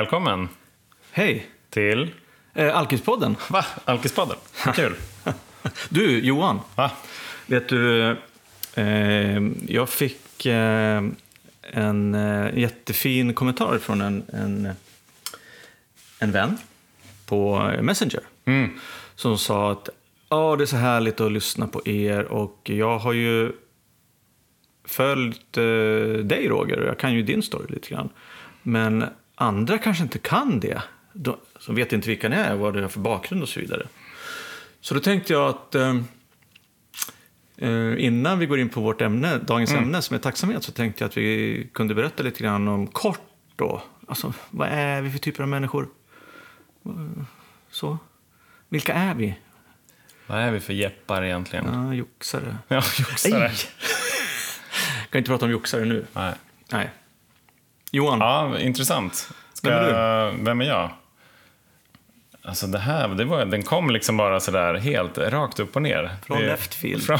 välkommen Hej! till... Eh, Alkispodden. Va? Alkispodden? Kul. Du, Johan. Va? Vet du, eh, jag fick eh, en eh, jättefin kommentar från en, en, en vän på Messenger. Mm. Som sa att ja, det är så härligt att lyssna på er och jag har ju följt eh, dig Roger och jag kan ju din story lite grann. Men andra kanske inte kan det. De, som vet inte vilka ni är, vad det är för bakgrund och så vidare. Så då tänkte jag att eh, eh, innan vi går in på vårt ämne, dagens ämne som är tacksamhet, så tänkte jag att vi kunde berätta lite grann om kort då. Alltså, vad är vi för typer av människor? Så. Vilka är vi? Vad är vi för jeppar egentligen? Ja, joxare. Ja, joxare. Kan inte prata om joxare nu. Nej. Nej. Johan, Ja, intressant. Ska, Vem är du? Vem är jag? Alltså det här, det var, den kom liksom bara sådär helt rakt upp och ner. Från Det- left field. Från,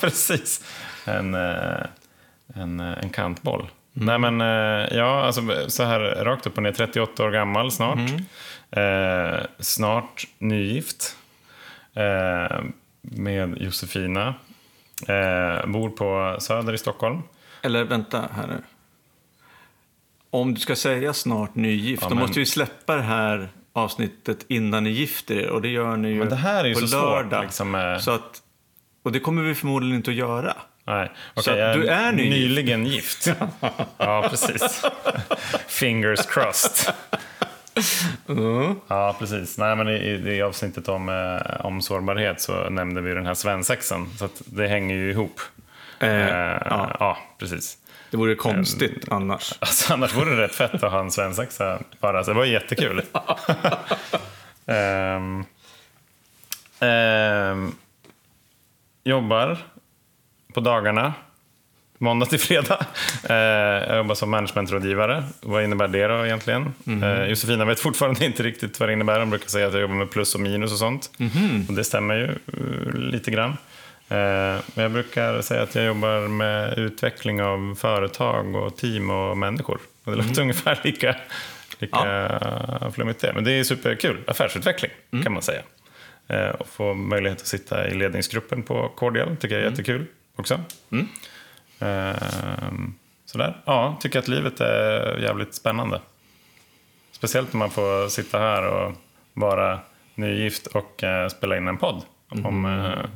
precis. En, eh, en, eh, en kantboll. Mm. Nej men, eh, ja, alltså så här rakt upp och ner. 38 år gammal snart. Mm. Eh, snart nygift. Eh, med Josefina. Eh, bor på Söder i Stockholm. eller vänta här nu. Om du ska säga snart nygift, Ja, då men- måste vi släppa det här avsnittet innan ni gifter er. Och det gör ni ju Men det här är ju på så svårt, lördag. liksom, med- Så att, och det kommer vi förmodligen inte att göra. Nej, Så okej. att du är nygift? nyligen gift. ja, precis. Fingers crossed. Ja, precis. Nej, men i, i, avsnittet om, eh, om sårbarhet så nämnde vi den här svensexan. Så det hänger ju ihop. Eh, Eh, ja. ja. precis. Det vore konstigt annars. Alltså, annars vore det rätt fett att ha en svensexa bara. Så det var jättekul. Ehm, ehm, jobbar på dagarna. Måndag till fredag. Eh, jag jobbar som managementrådgivare. Vad innebär det då egentligen? Eh, Josefina vet fortfarande inte riktigt vad det innebär. Hon brukar säga att jag jobbar med plus och minus och sånt. Och det stämmer ju eh, lite grann. Eh, men jag brukar säga att jag jobbar med utveckling av företag och team och människor. Och det låter ungefär lika, lika flummigt det. Men det är superkul. Affärsutveckling kan man säga. Eh, och få möjlighet att sitta i ledningsgruppen på Cordial tycker jag är jättekul också. Ehm, sådär. Ja, tycker att livet är jävligt spännande. Speciellt när man får sitta här och vara nygift och eh, spela in en podd om eh,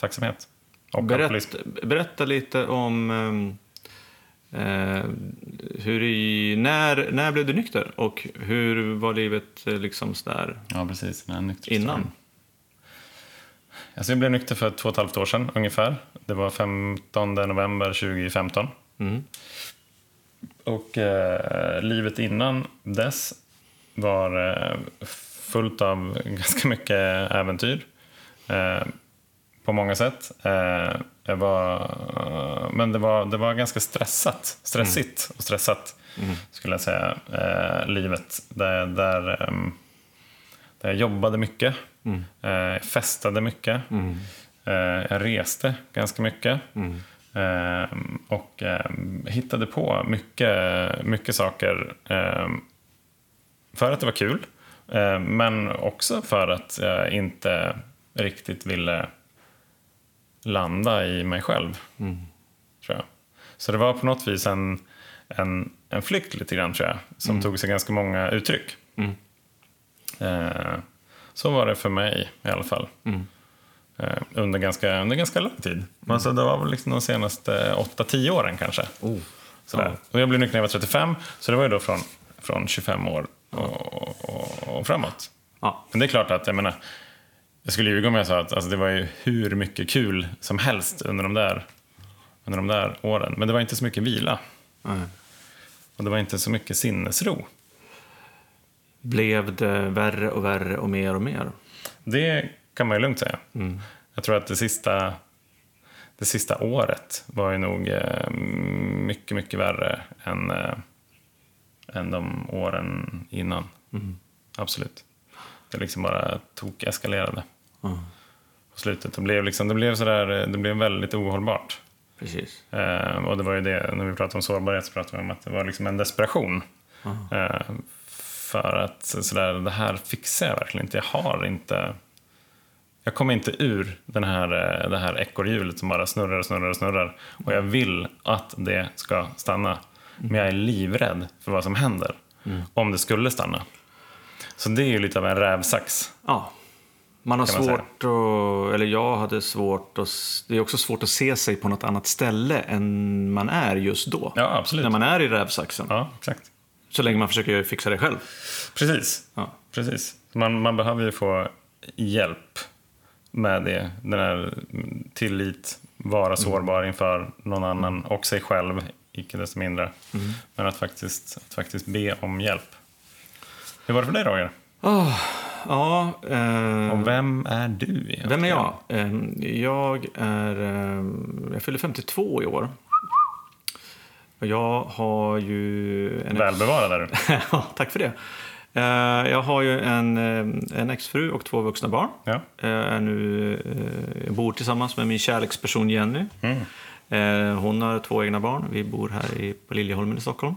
tacksamhet. Och alkoholism. Berätta, lite om ehm, eh, hur i, när, när blev du nykter och hur var livet eh, liksom sådär Ja, precis. Nykterhetsdagen. innan? Alltså jag blev nykter för två och ett halvt år sedan ungefär. Det var 15 november 2015. Mm. Och eh, livet innan dess var eh, fullt av ganska mycket äventyr. Eh, på många sätt. Eh, jag var, men det var, det var ganska stressat. Stressigt och stressat skulle jag säga. Eh, livet. Där, där, ehm, där jag jobbade mycket. Eh, festade mycket. Eh, jag reste ganska mycket. Eh, och eh, hittade på mycket, mycket saker. För att det var kul. Men också för att jag inte riktigt ville landa i mig själv. Tror jag. Så det var på något vis en, en, en flykt lite grann tror jag. Som tog sig ganska många uttryck. Eh, så var det för mig i alla fall. Eh, under, ganska, under ganska lång tid. Alltså, det var väl liksom de senaste 8-10 åren kanske. Sådär. Och jag blev nykter när jag var 35, så det var ju då från, från 25 år och, och, och framåt. Ja. Men det är klart att, jag menar, jag skulle ljuga om jag sa att alltså, det var ju hur mycket kul som helst under de där, under de där åren. Men det var inte så mycket vila. Nej. Och det var inte så mycket sinnesro. Blev det värre och värre och mer och mer? Det kan man ju lugnt säga. Jag tror att det sista, det sista året var ju nog eh, mycket, mycket värre än, eh, än de åren innan. Absolut. Det liksom bara tok eskalerade på slutet. Det blev, liksom, det blev, sådär, det blev väldigt ohållbart. Precis. Eh, och det var ju det, när vi pratade om sårbarhet så pratade vi om att det var liksom en desperation. Eh, för att sådär, det här fixar jag verkligen inte. Jag har inte... Jag kommer inte ur den här, eh, det här ekorrhjulet som bara snurrar och snurrar och snurrar. Och jag vill att det ska stanna. Men jag är livrädd för vad som händer om det skulle stanna. Så det är ju lite av en rävsax. Ja. Man har man svårt att, eller jag hade svårt att, det är också svårt att se sig på något annat ställe än man är just då. Ja, absolut. När man är i rävsaxen. Ja, exakt. Så länge man försöker fixa det själv. Precis. Ja. Precis. Man, man behöver ju få hjälp med det. Den här tillit, vara sårbar inför någon annan och sig själv, icke desto mindre. Men att faktiskt, att faktiskt be om hjälp. Hur var det för dig Roger? Ja, eh, Och vem är du egentligen? vem är jag? Eh, jag är, eh, jag fyller 52 i år. Och jag har ju en Välbevarad är du. Ja, tack för det. Eh, Jag har ju en, eh, en exfru och två vuxna barn. Ja. Jag, är nu, eh, jag bor tillsammans med min kärleksperson Jenny. Eh, Hon har två egna barn. Vi bor här i, på Liljeholmen i Stockholm.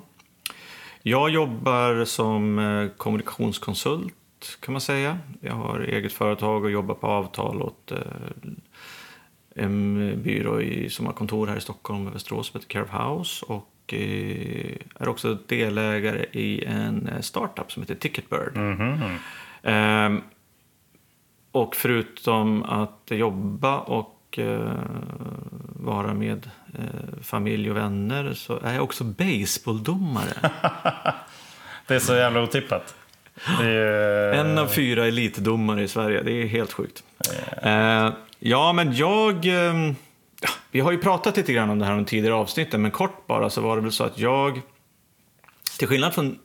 Jag jobbar som eh, kommunikationskonsult kan man säga. Jag har eget företag och jobbar på avtal åt eh, en byrå i, som har kontor här i Stockholm och Västerås som heter Care House och eh, är också delägare i en startup som heter Ticketbird. Mhm. Ehm, och förutom att jobba och eh, vara med eh, familj och vänner så är jag också baseballdomare. Det är så jävla otippat. Ju... En av fyra elitdomare i Sverige. Det är helt sjukt. Eh, ja, men jag... Eh, ja, vi har ju pratat lite grann om det här under tidigare avsnitten, men kort bara så var det väl så att jag... Till skillnad från...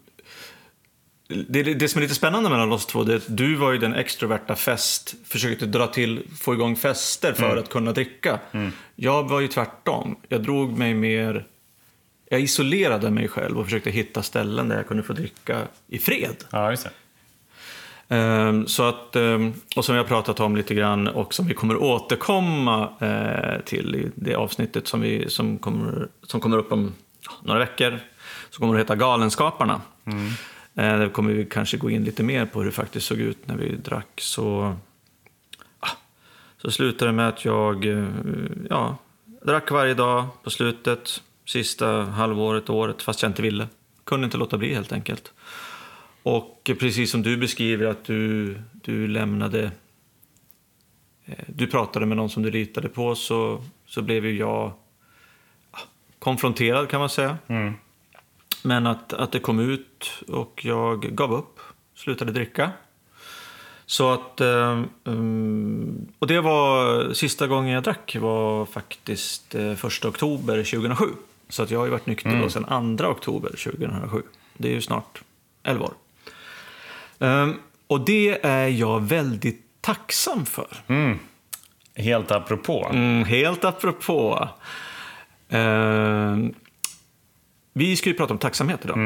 Det, det, som är lite spännande mellan oss två det är att du var ju den extroverta fest, försökte dra till, få igång fester för att kunna dricka. Jag var ju tvärtom. Jag drog mig mer... Jag isolerade mig själv och försökte hitta ställen där jag kunde få dricka i fred. Ja, just. Ehm, Så att, ehm, och som vi har pratat om lite grann och som vi kommer återkomma eh, till i det avsnittet som, vi, som, kommer, som kommer upp om några veckor. Så kommer det heta Galenskaparna. Eh, Eh, där kommer vi kanske gå in lite mer på hur det faktiskt såg ut när vi drack. Så, ah, så slutade det med att jag eh, ja, drack varje dag på slutet, sista halvåret, året, fast jag inte ville. Kunde inte låta bli helt enkelt. Och precis som du beskriver att du, du lämnade... Eh, du pratade med någon som du litade på så, så blev ju jag ah, konfronterad kan man säga. Mm. Men att, att det kom ut och jag gav upp, slutade dricka. Så att... eh, um, och det var sista gången jag drack var faktiskt eh, första oktober 2007. Så att jag har ju varit nykter då sedan 2 oktober 2007. Det är ju snart 11 år. Ehm, och det är jag väldigt tacksam för. Helt apropå. Mm, helt apropå. Vi ska ju prata om tacksamhet idag,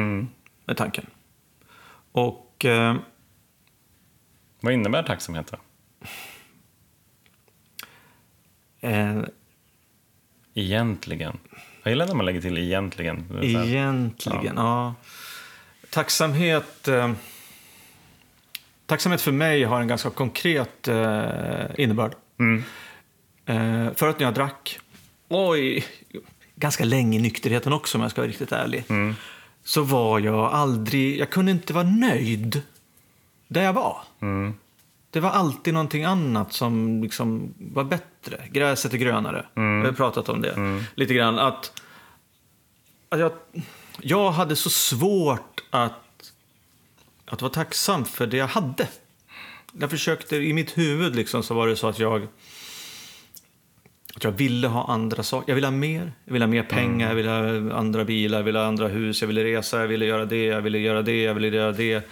med tanken. Och ehm, Vad innebär tacksamhet då? eh, Egentligen. Jag gillar när man lägger till egentligen. Är egentligen, ja. Tacksamhet... Eh, tacksamhet för mig har en ganska konkret eh, innebörd. Eh, förut när jag drack, oj, ganska länge i nykterheten också om jag ska vara riktigt ärlig, så var jag aldrig, jag kunde inte vara nöjd där jag var. Det var alltid någonting annat som liksom var bättre. Gräset är grönare. Vi har pratat om det lite grann. Att, att jag, jag hade så svårt att, att vara tacksam för det jag hade. Jag försökte, i mitt huvud liksom, så var det så att jag att jag ville ha andra saker. Jag ville ha mer. Jag ville ha mer pengar, jag ville ha andra bilar, jag ville ha andra hus, jag ville resa, jag ville göra det, jag ville göra det, jag ville göra det.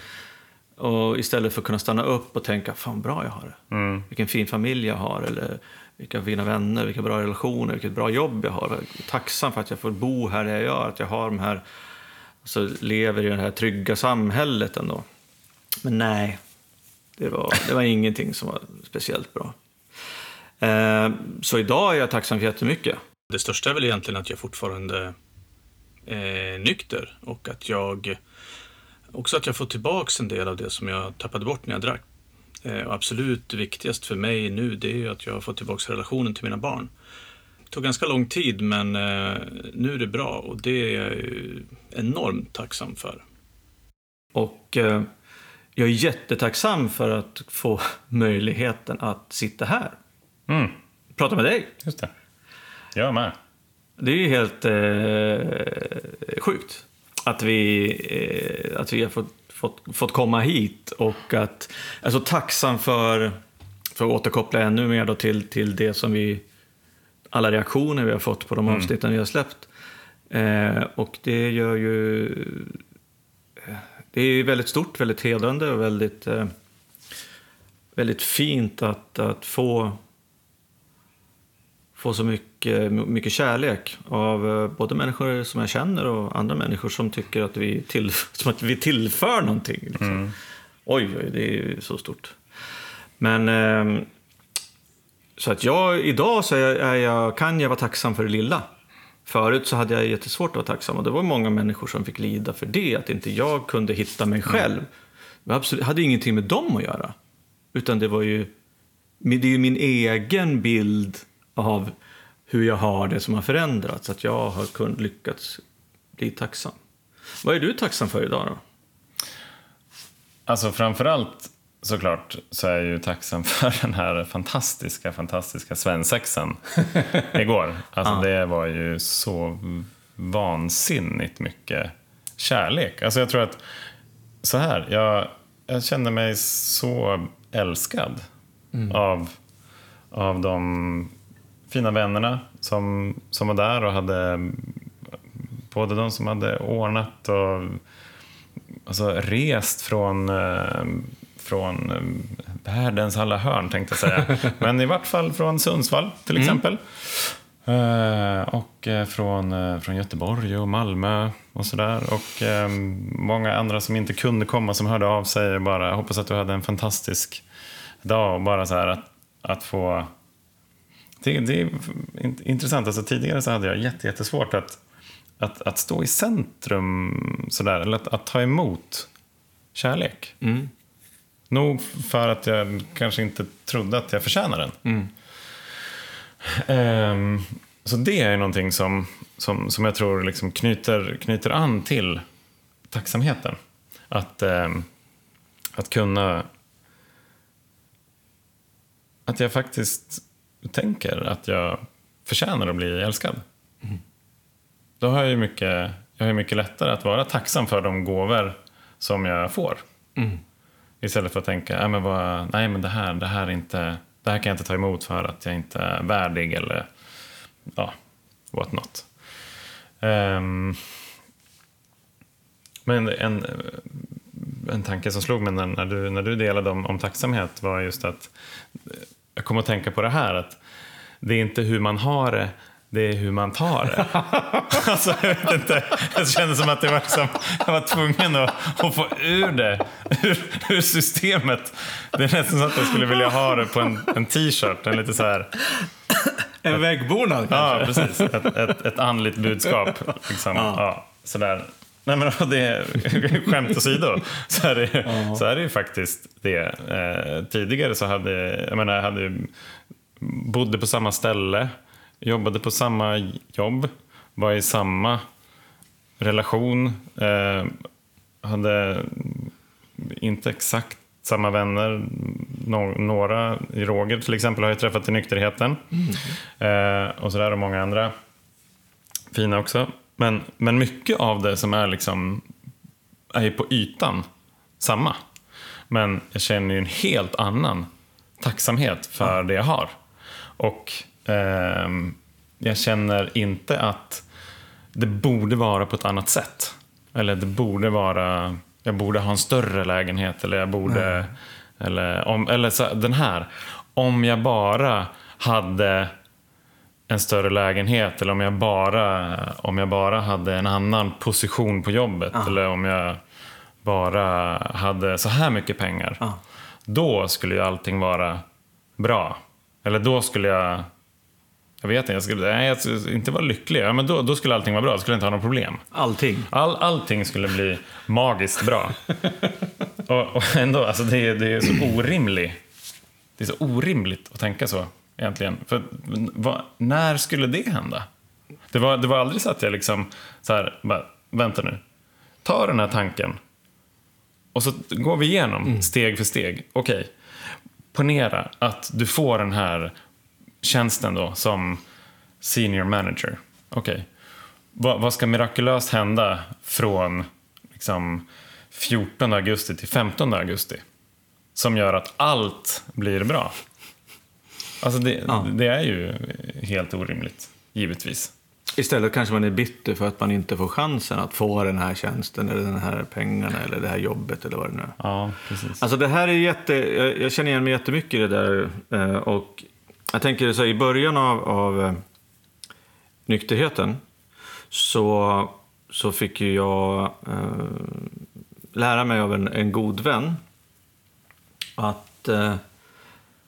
Och istället för att kunna stanna upp och tänka, fan bra jag har det. Vilken fin familj jag har, eller vilka fina vänner, vilka bra relationer, vilket bra jobb jag har. Jag är tacksam för att jag får bo här där jag gör, att jag har de här, alltså lever i det här trygga samhället ändå. Men nej, det var, det var ingenting som var speciellt bra. Eh, Så idag är jag tacksam för jättemycket. Det största är väl egentligen att jag fortfarande är nykter och att jag också att jag får tillbaka en del av det som jag tappade bort när jag drack. Eh, och absolut viktigast för mig nu det är att jag har fått tillbaka relationen till mina barn. Det tog ganska lång tid men eh, nu är det bra och det är jag enormt tacksam för. Och eh, jag är jättetacksam för att få möjligheten att sitta här. Mm, Prata med dig. just det. Jag med. Det är ju helt eh, sjukt att vi, eh, att vi har fått, fått, fått komma hit och att så tacksam för, för att återkoppla ännu mer då till, till det som vi, alla reaktioner vi har fått på de avsnitten vi har släppt. Eh, och det gör ju, det är väldigt stort, väldigt hedrande och väldigt, eh, väldigt fint att, att få få så mycket, mycket kärlek av eh, både människor som jag känner och andra människor som tycker att vi, till, som att vi tillför någonting. Liksom. Oj, oj, det är ju så stort. Men eh, så att jag, idag så är jag, är jag, kan jag vara tacksam för det lilla. Förut så hade jag jättesvårt att vara tacksam och det var många människor som fick lida för det, att inte jag kunde hitta mig själv. Det absolut, hade ingenting med dem att göra. Utan det var ju, det är ju min egen bild av hur jag har det som har förändrats. Att jag har kun, lyckats bli tacksam. Vad är du tacksam för idag då? Alltså framförallt såklart så är jag ju tacksam för den här fantastiska, fantastiska svensexan igår. Alltså det var ju så vansinnigt mycket kärlek. Alltså jag tror att, så här, jag, jag kände mig så älskad av, av de fina vännerna som, som var där och hade både de som hade ordnat och alltså, rest från, eh, från eh, världens alla hörn, tänkte jag säga. Men i vart fall från Sundsvall, till exempel. Eh, och från, från Göteborg och Malmö och sådär. Och många andra som inte kunde komma som hörde av sig. Bara, hoppas att du hade en fantastisk dag. Och bara så här att, att få... Det, det är int- intressant. Alltså, tidigare så hade jag jätte, jättesvårt att, att, att stå i centrum sådär. Eller att, att ta emot kärlek. Nog för att jag kanske inte trodde att jag förtjänade den. Ehm, så det är någonting som, som, som jag tror liksom knyter, knyter an till tacksamheten. Att, ehm, att kunna... Att jag faktiskt tänker att jag förtjänar att bli älskad. Då har jag ju mycket, jag har mycket lättare att vara tacksam för de gåvor som jag får. Istället för att tänka, nej men, vad, nej, men det, här, det, här är inte, det här kan jag inte ta emot för att jag inte är värdig eller ja, what not. Ehm, men en, en tanke som slog mig när, när, du, när du delade om, om tacksamhet var just att jag kom att tänka på det här att det är inte hur man har det, det är hur man tar det. alltså, jag vet inte. Jag kände som att det var liksom, jag var tvungen att, att få ur det ur, ur systemet. Det är nästan så att jag skulle vilja ha det på en, en t-shirt. En lite så här, En väggbonad kanske? ja, precis. Ett, ett, ett andligt budskap. Liksom. Ja. sådär. Nej, men det, skämt åsido så är det, så är det ju faktiskt det. Eh, tidigare så hade jag menar, jag hade, bodde på samma ställe, jobbade på samma jobb, var i samma relation. Eh, hade inte exakt samma vänner. Nå- några, Roger till exempel, har jag träffat i nykterheten. Eh, och sådär och många andra fina också. Men, men mycket av det som är liksom är på ytan samma. Men jag känner ju en helt annan tacksamhet för det jag har. Och ehm, jag känner inte att det borde vara på ett annat sätt. Eller det borde vara, jag borde ha en större lägenhet eller jag borde, eller, om, eller så, den här. Om jag bara hade en större lägenhet eller om jag bara, om jag bara hade en annan position på jobbet eller om jag bara hade så här mycket pengar. Då skulle ju allting vara bra. Eller då skulle jag Jag vet inte, jag skulle, nej, jag skulle inte vara lycklig. Ja, men då, då skulle allting vara bra, då skulle jag inte ha några problem. Allting. All, allting skulle bli magiskt bra. och, och ändå, alltså det, är- det är så orimligt. Det är så orimligt att tänka så egentligen. För vad, när skulle det hända? Det var, det var aldrig så att jag liksom, så här, bara, vänta nu. Ta den här tanken. Och så går vi igenom steg för steg. Okej, ponera att du får den här tjänsten då som senior manager. Okej. Vad, vad ska mirakulöst hända från liksom, 14 augusti till 15 augusti? Som gör att allt blir bra. Alltså det, Ja. det är ju helt orimligt, givetvis. Istället kanske man är bitter för att man inte får chansen att få den här tjänsten eller den här pengarna eller det här jobbet eller vad det nu är. Ja, precis. Alltså det här är jätte, jag, jag känner igen mig jättemycket i det där. eh, Och jag tänker så här, i början av, av eh, nykterheten så, så fick ju jag eh, lära mig av en, en god vän att, eh,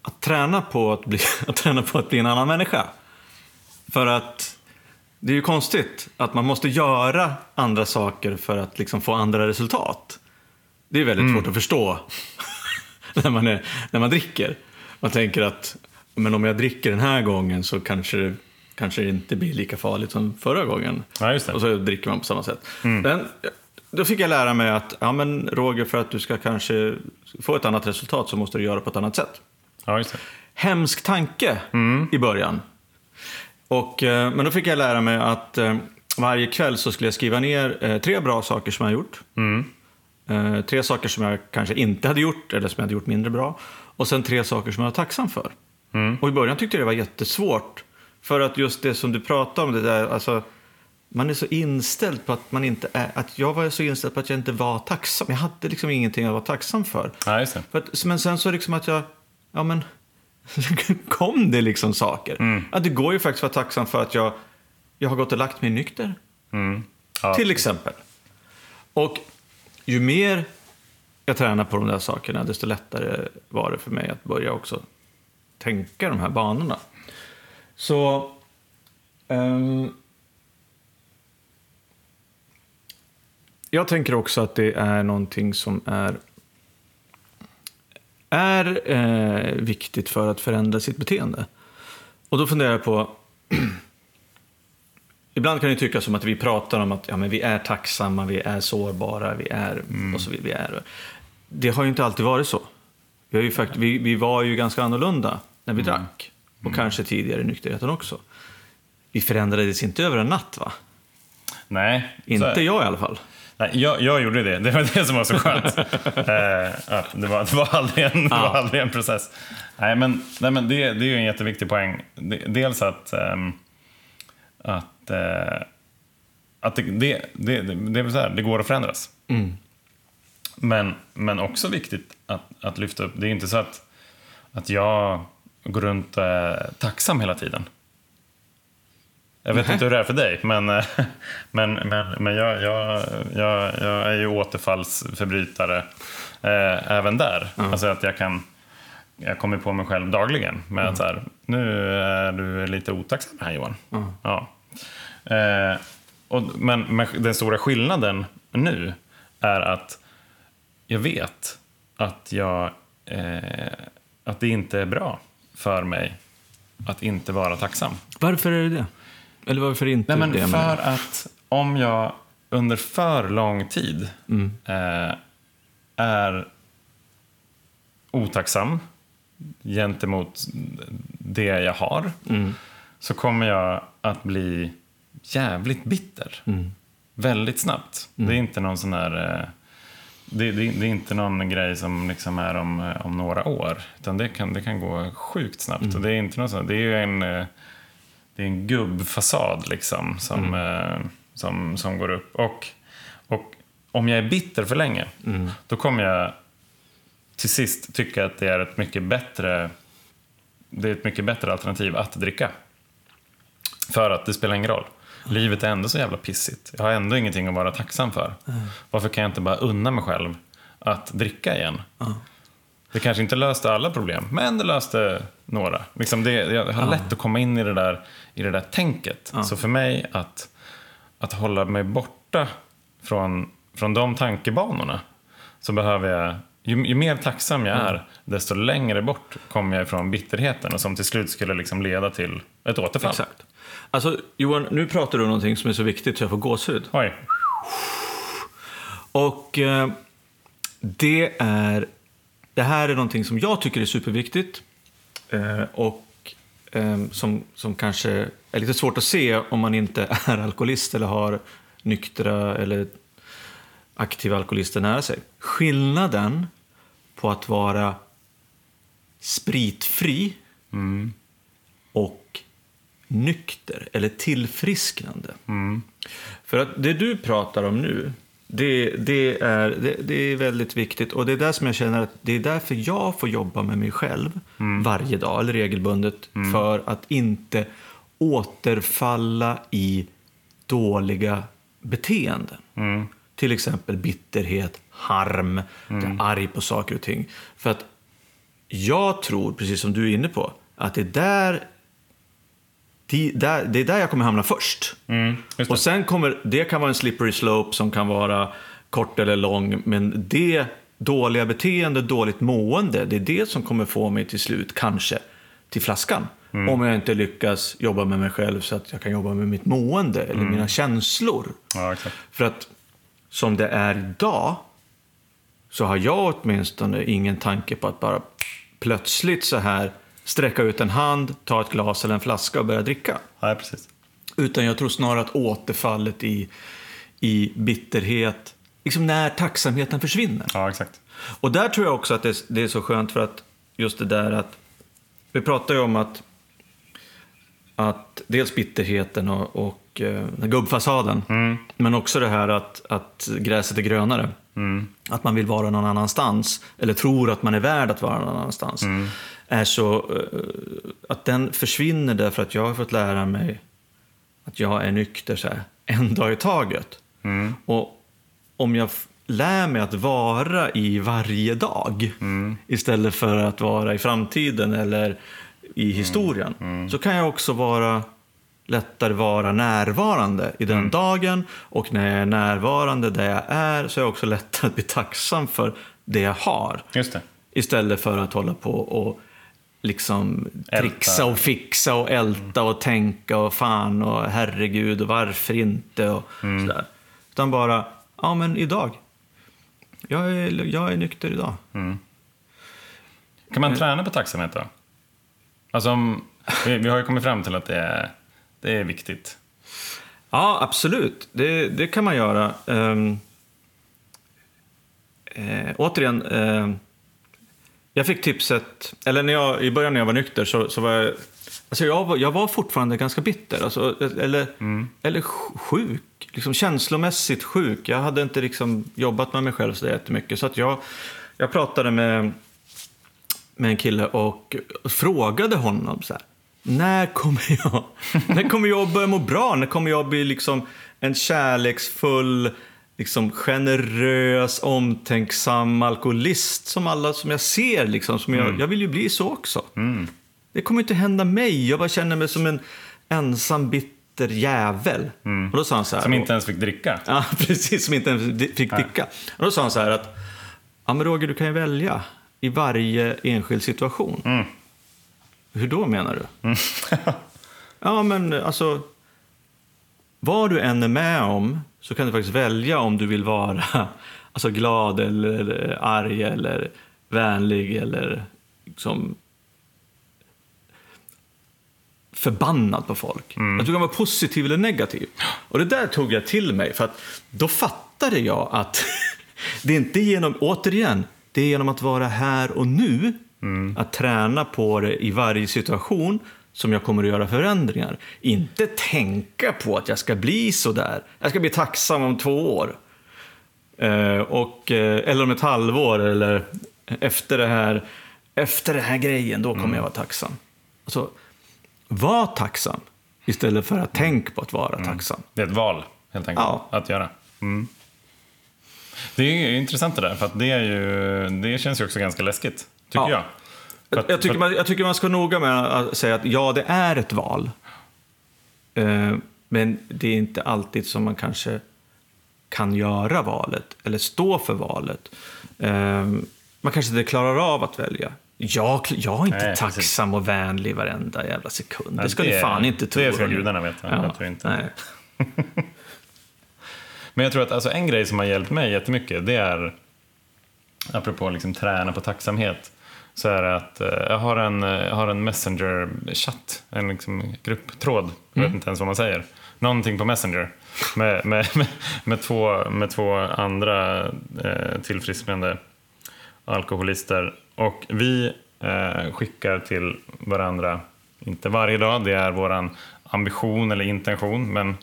att, träna på att, bli, att träna på att bli en annan människa. För att det är ju konstigt att man måste göra andra saker för att liksom få andra resultat. Det är väldigt svårt att förstå när, man är, när man dricker. Man tänker att men om jag dricker den här gången så kanske det, kanske det inte blir lika farligt som förra gången. Ja. Och så dricker man på samma sätt. Men, då fick jag lära mig att ja, men Roger, för att du ska kanske få ett annat resultat så måste du göra på ett annat sätt Ja, just det. hemsk tanke i början. Och, eh, men då fick jag lära mig att eh, varje kväll så skulle jag skriva ner eh, tre bra saker som jag gjort. Eh, tre saker som jag kanske inte hade gjort eller som jag hade gjort mindre bra. Och sen tre saker som jag var tacksam för. Och i början tyckte jag det var jättesvårt. För att just det som du pratade om, det där, alltså, man är så inställd på att man inte är, att jag var så inställd på att jag inte var tacksam. Jag hade liksom ingenting att vara tacksam för. Ja. För att, men sen så liksom att jag, ja men, kom det liksom saker. Att det går ju faktiskt att vara tacksam för att jag, jag har gått och lagt mig nykter. Mm. Ja. Till exempel. Och ju mer jag tränar på de där sakerna, desto lättare var det för mig att börja också tänka de här banorna. Så... ehm, jag tänker också att det är någonting som är är eh, viktigt för att förändra sitt beteende. Och då funderar jag på... Ibland kan det tycka som att vi pratar om att ja, men vi är tacksamma, vi är sårbara, vi är... Och så vidare. Vi är. Det har ju inte alltid varit så. Vi, har ju fakt- vi, vi var ju ganska annorlunda när vi drack. Och kanske tidigare i nykterheten också. Vi förändrades inte över en natt, va? Nej, Inte jag i alla fall. Nej, jag, jag gjorde det. Det var det som var så skönt. eh, att det, var, det, var aldrig en, det var aldrig en process. Nej, men, nej, men det, det är ju en jätteviktig poäng. De- Dels att, ehm, att, eh, att det, det, det, det, är så här, det går att förändras. Men, men också viktigt att, att lyfta upp, det är inte så att, att jag går runt är tacksam hela tiden. Jag vet inte hur det är för dig, men, men, men, men jag, jag, jag, jag är ju återfallsförbrytare eh, även där. Alltså att jag kan jag kommer på mig själv dagligen med att så här, nu är du lite otacksam här Johan. Ja. Eh, och, men, men den stora skillnaden nu är att jag vet att, jag, eh, att det inte är bra för mig att inte vara tacksam. Varför är det det? Eller varför inte Nej, men för att om jag under för lång tid eh, är otacksam gentemot det jag har så kommer jag att bli jävligt bitter. Väldigt snabbt. Det är inte någon sån här... Eh, det, det, det är inte någon grej som liksom är om, om några år. Utan det kan, det kan gå sjukt snabbt. Och det är inte någon sån, det är ju en... eh, det är en gubbfasad liksom som, eh, som, som går upp. Och, och om jag är bitter för länge, då kommer jag till sist tycka att det är ett mycket bättre det är ett mycket bättre alternativ att dricka. För att det spelar ingen roll. Livet är ändå så jävla pissigt. Jag har ändå ingenting att vara tacksam för. Varför kan jag inte bara unna mig själv att dricka igen? Det kanske inte löste alla problem, men det löste några. Liksom det, jag har lätt att komma in i det där, i det där tänket. Så för mig att, att hålla mig borta från, från de tankebanorna så behöver jag ju, ju mer tacksam jag är, desto längre bort kommer jag ifrån bitterheten och som till slut skulle liksom leda till ett återfall. Exakt. Alltså, Johan, nu pratar du om någonting som är så viktigt så jag får gåshud. Oj. Och eh, det är... Det här är någonting som jag tycker är superviktigt. Eh, och eh, som, som kanske är lite svårt att se om man inte är alkoholist eller har nyktra eller aktiva alkoholister nära sig. Skillnaden på att vara spritfri och nykter eller tillfrisknande. För att det du pratar om nu, det, det, är, det, det är väldigt viktigt. Och det är där som jag känner att det är därför jag får jobba med mig själv varje dag, eller regelbundet, för att inte återfalla i dåliga beteenden. Till exempel bitterhet, harm, är arg på saker och ting. För att jag tror, precis som du är inne på, att det är där där, det är där jag kommer hamna först. Mm. Och sen kommer, det kan vara en slippery slope som kan vara kort eller lång, men det dåliga beteende, dåligt mående, det är det som kommer få mig till slut, kanske, till flaskan. Mm. Om jag inte lyckas jobba med mig själv så att jag kan jobba med mitt mående eller Mm. mina känslor. Ja. För att som det är idag så har jag åtminstone ingen tanke på att bara plötsligt så här sträcka ut en hand, ta ett glas eller en flaska och börja dricka. Ja, precis. Utan jag tror snarare att återfallet i, i bitterhet, liksom när tacksamheten försvinner. Ja, exakt. Och där tror jag också att det, det är så skönt för att just det där att vi pratar ju om att, att dels bitterheten och, och eh, den gubbfasaden, men också det här att, att gräset är grönare. Att man vill vara någon annanstans, eller tror att man är värd att vara någon annanstans. Är så, eh, att den försvinner därför att jag har fått lära mig att jag är nykter så här, en dag i taget. Och om jag lär mig att vara i varje dag istället för att vara i framtiden eller i historien så kan jag också vara lättare vara närvarande i den dagen och när jag är närvarande där jag är så är jag också lättare att bli tacksam för det jag har. Det. Istället för att hålla på och liksom trixa och fixa och älta och tänka och fan och herregud och varför inte och sådär. Utan bara, ja men idag. Jag är, jag är nykter idag. Kan man träna på tacksamhet då? Alltså, om, vi, vi har ju kommit fram till att det är, det är viktigt. Ja, absolut. Det, det kan man göra. Um, eh, återigen, eh, jag fick tipset, eller när jag, i början när jag var nykter så, så var jag, alltså jag, var, jag var fortfarande ganska bitter, alltså, eller, eller sj- sjuk, liksom känslomässigt sjuk. Jag hade inte liksom jobbat med mig själv så jättemycket. Så att jag, jag pratade med, med en kille och frågade honom så här. När kommer jag, när kommer jag börja må bra? När kommer jag bli liksom en kärleksfull, liksom generös, omtänksam alkoholist som alla som jag ser? Liksom, som jag, jag vill ju bli så också. Det kommer inte hända mig. Jag bara känner mig som en ensam, bitter jävel. Och då sa han så här. Som inte ens fick dricka. Ja, precis. Som inte ens fick dricka. Och då sa han så här att, ja men Roger, du kan ju välja i varje enskild situation. Hur då menar du? ja, men alltså, vad du än är med om så kan du faktiskt välja om du vill vara alltså, glad eller arg eller vänlig eller liksom förbannad på folk. Att du kan vara positiv eller negativ. Och det där tog jag till mig för att då fattade jag att det är inte genom, återigen, det är genom att vara här och nu, att träna på det i varje situation som jag kommer att göra förändringar. Inte tänka på att jag ska bli så där. Jag ska bli tacksam om två år. Eh, och, eh, eller om ett halvår eller efter det här, efter den här grejen, då kommer jag vara tacksam. Alltså, var tacksam istället för att tänka på att vara tacksam. Det är ett val, helt enkelt, Ja. att göra. Det är intressant det där, för det, är ju, det känns ju också ganska läskigt, tycker Ja. jag. Jag, jag, tycker man, jag tycker man ska noga med att säga att ja, det är ett val. Eh, men det är inte alltid som man kanske kan göra valet eller stå för valet. Eh, man kanske inte klarar av att välja. Jag, jag är inte Nej, precis. tacksam och vänlig varenda jävla sekund. Nej, det ska det ni fan inte tro. det ska gudarna veta. Jag tror inte. Men jag tror att alltså, en grej som har hjälpt mig jättemycket, det är, apropå liksom träna på tacksamhet, så är det att eh, jag har en, eh, jag har en Messenger-chatt, en liksom grupptråd, jag vet inte ens vad man säger. Någonting på Messenger med, med, med, med, två, med två andra eh, tillfrisknande alkoholister. Och vi eh, skickar till varandra, inte varje dag, det är vår ambition eller intention, men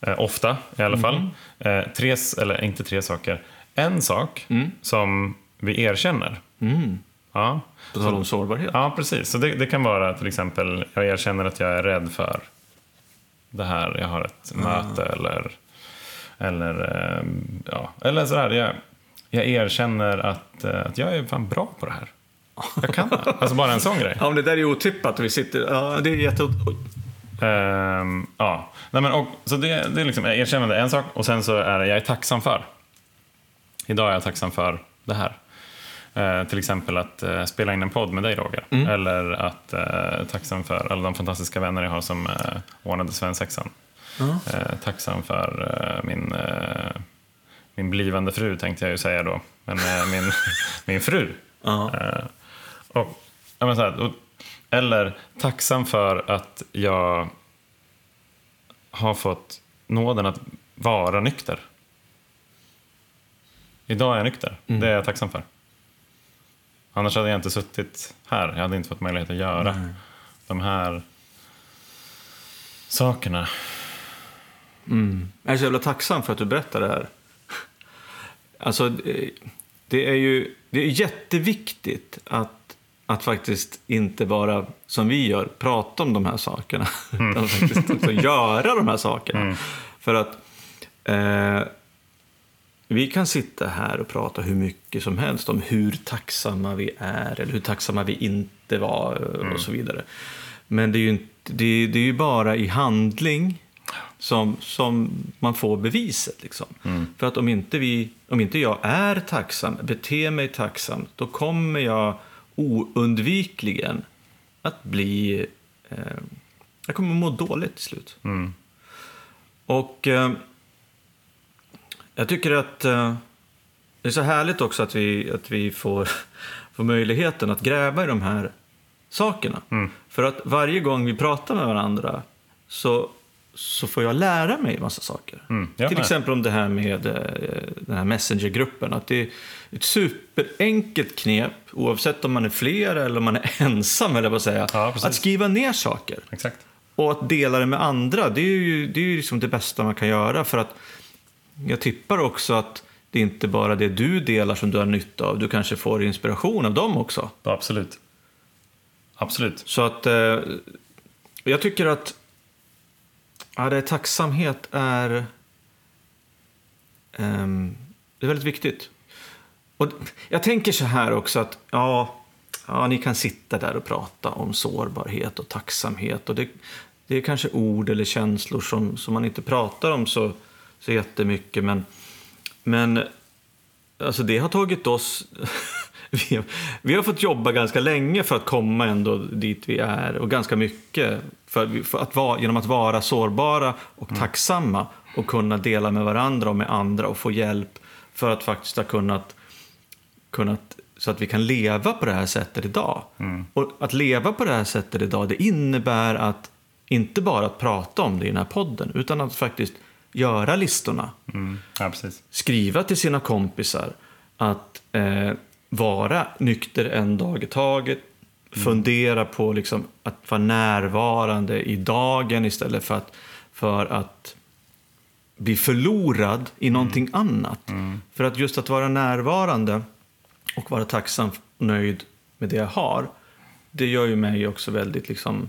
eh, ofta i alla fall. Eh, tre, eller inte tre saker. En sak som vi erkänner. Mm. Ja. På tal om sårbarhet. ja, precis. Så det, det kan vara till exempel, jag erkänner att jag är rädd för det här, jag har ett möte eller, eller, eh, ja, eller sådär. Jag, jag erkänner att, eh, att jag är fan bra på det här. Jag kan det. Alltså bara en sån grej. Ja, men det där är otippat. Vi sitter, ja, det är jätte... Ehm, ja, Nej, men, och, så det, det är liksom erkännande en sak och sen så är det jag är tacksam för. Idag är jag tacksam för det här. Eh, till exempel att eh, spela in en podd med dig Roger. Eller att eh, tacksam för alla de fantastiska vänner jag har som eh, ordnade svensexan. Eh, tacksam för eh, min, min blivande fru tänkte jag ju säga då. Men min, min fru. Eh, och, ja, så här, och, eller tacksam för att jag har fått nåden att vara nykter. Idag är jag nykter. Det är jag tacksam för. Annars hade jag inte suttit här. Jag hade inte fått möjlighet att göra de här sakerna. Jag är så jävla tacksam för att du berättar det här. Alltså, det- är ju det är jätteviktigt att, att faktiskt inte bara, som vi gör, prata om de här sakerna. Utan faktiskt också göra de här sakerna. För att eh, vi kan sitta här och prata hur mycket som helst om hur tacksamma vi är eller hur tacksamma vi inte var och så vidare. Men det är ju, inte, det, det är ju bara i handling som, som man får beviset. Liksom. För att om inte, vi, om inte jag är tacksam, beter mig tacksamt, då kommer jag oundvikligen att bli... Eh, jag kommer må dåligt till slut. Och eh, jag tycker att eh, det är så härligt också att vi, att vi får, får möjligheten att gräva i de här sakerna. För att varje gång vi pratar med varandra så, så får jag lära mig massa saker. Mm, Till exempel om det här med eh, den här Messenger-gruppen. Att det är ett superenkelt knep, oavsett om man är fler eller om man är ensam, eller vad säga, Ja, att skriva ner saker. Exakt. Och att dela det med andra, det är ju, det är ju liksom det bästa man kan göra. För att jag tippar också att det är inte bara det du delar som du har nytta av. Du kanske får inspiration av dem också. Absolut. Absolut. Så att eh, jag tycker att ja, det är tacksamhet är, ehm, det är väldigt viktigt. Och jag tänker så här också att ja, ja, ni kan sitta där och prata om sårbarhet och tacksamhet. Och det, det är kanske ord eller känslor som, som man inte pratar om så, så jättemycket. Men, men alltså det har tagit oss... vi, har, vi har fått jobba ganska länge för att komma ändå dit vi är och ganska mycket för, för att vara, genom att vara sårbara och tacksamma och kunna dela med varandra och med andra och få hjälp för att faktiskt ha kunnat, kunnat så att vi kan leva på det här sättet idag. Och att leva på det här sättet idag det innebär att inte bara att prata om det i den här podden utan att faktiskt göra listorna Mm. Ja, skriva till sina kompisar att eh, vara nykter en dag i taget. Fundera på liksom att vara närvarande i dagen istället för att, för att bli förlorad i någonting annat. För att just att vara närvarande och vara tacksam och nöjd med det jag har, det gör ju mig också väldigt liksom...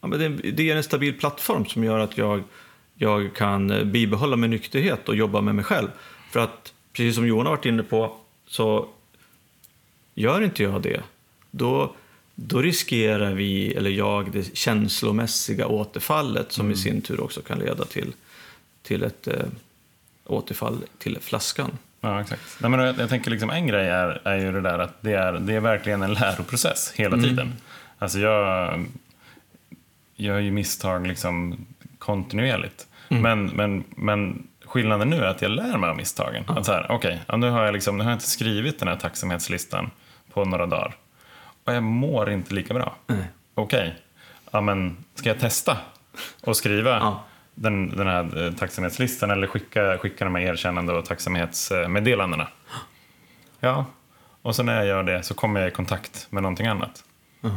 Ja, men det, det är en stabil plattform som gör att jag, jag kan eh, bibehålla min nykterhet och jobba med mig själv. För att, precis som Johan har varit inne på, så gör inte jag det då, då riskerar vi, eller jag, det känslomässiga återfallet som i sin tur också kan leda till, till ett eh, återfall till flaskan. Ja, exakt. Nej, men jag, jag tänker liksom en grej är, är ju det där att det är, det är verkligen en läroprocess hela tiden. Alltså jag gör ju misstag liksom kontinuerligt. Men, men, men skillnaden nu är att jag lär mig av misstagen. Att så här, okej, ja, nu, har jag liksom, nu har jag inte skrivit den här tacksamhetslistan på några dagar. Och jag mår inte lika bra. Nej. Okej, ja, men ska jag testa och skriva Ja. den, den här eh, tacksamhetslistan eller skicka, skicka de här erkännande och tacksamhetsmeddelandena? Ja, och sen när jag gör det så kommer jag i kontakt med någonting annat.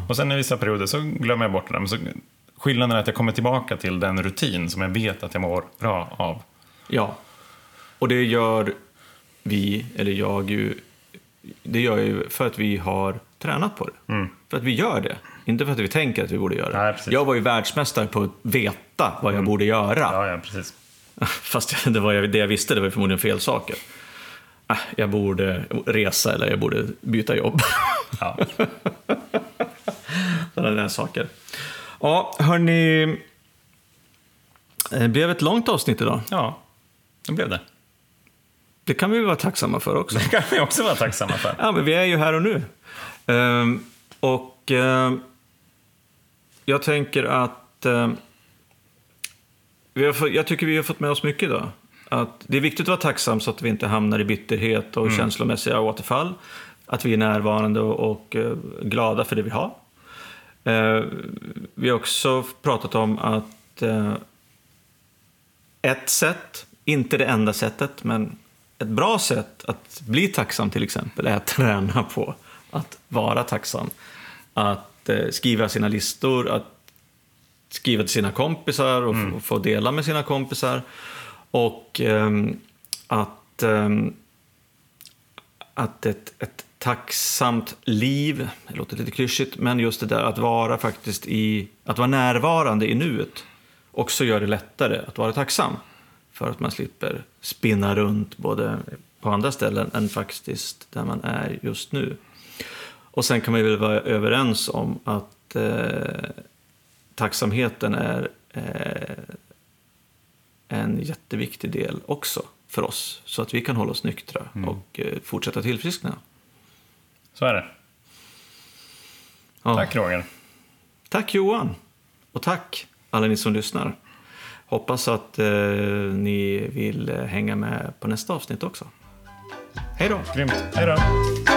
Och sen i vissa perioder så glömmer jag bort det. där. Men så, skillnaden är att jag kommer tillbaka till den rutin som jag vet att jag mår bra av. Ja, och det gör vi, eller jag ju, det gör ju för att vi har tränat på det. För att vi gör det, inte för att vi tänker att vi borde göra det. Nej, jag var ju världsmästare på att veta vad jag borde göra. Ja, ja precis. Fast det, var, jag- det jag visste det var förmodligen fel saker. Äh, Jag borde resa eller jag borde byta jobb. Ja. Sådana där saker. Ja, hörni. Det blev ett långt avsnitt idag. ja, det blev det. Det kan vi vara tacksamma för också. Det kan vi också vara tacksamma för. Ja, men vi är ju här och nu. Ehm, och ehm, jag tänker att ehm, vi har fått, jag tycker vi har fått med oss mycket idag. Att det är viktigt att vara tacksam så att vi inte hamnar i bitterhet och känslomässiga återfall. Att vi är närvarande och, och eh, glada för det vi har. Eh, vi har också pratat om att eh, ett sätt, inte det enda sättet, men ett bra sätt att bli tacksam till exempel är att träna på att vara tacksam. Att eh, skriva sina listor, att skriva till sina kompisar och få- få dela med sina kompisar. Och ehm, att, ehm, att ett, ett tacksamt liv, det låter lite klyschigt, men just det där att vara faktiskt i, att vara närvarande i nuet också gör det lättare att vara tacksam. För att man slipper spinna runt både på andra ställen än faktiskt där man är just nu. Och sen kan man väl vara överens om att eh, tacksamheten är eh, en jätteviktig del också för oss. Så att vi kan hålla oss nyktra och eh, fortsätta tillfriskna. Så är det. Ja. Tack Roger. Tack Johan! Och tack alla ni som lyssnar. Hoppas att eh, ni vill eh, hänga med på nästa avsnitt också. Hej då! Grymt. Hej då.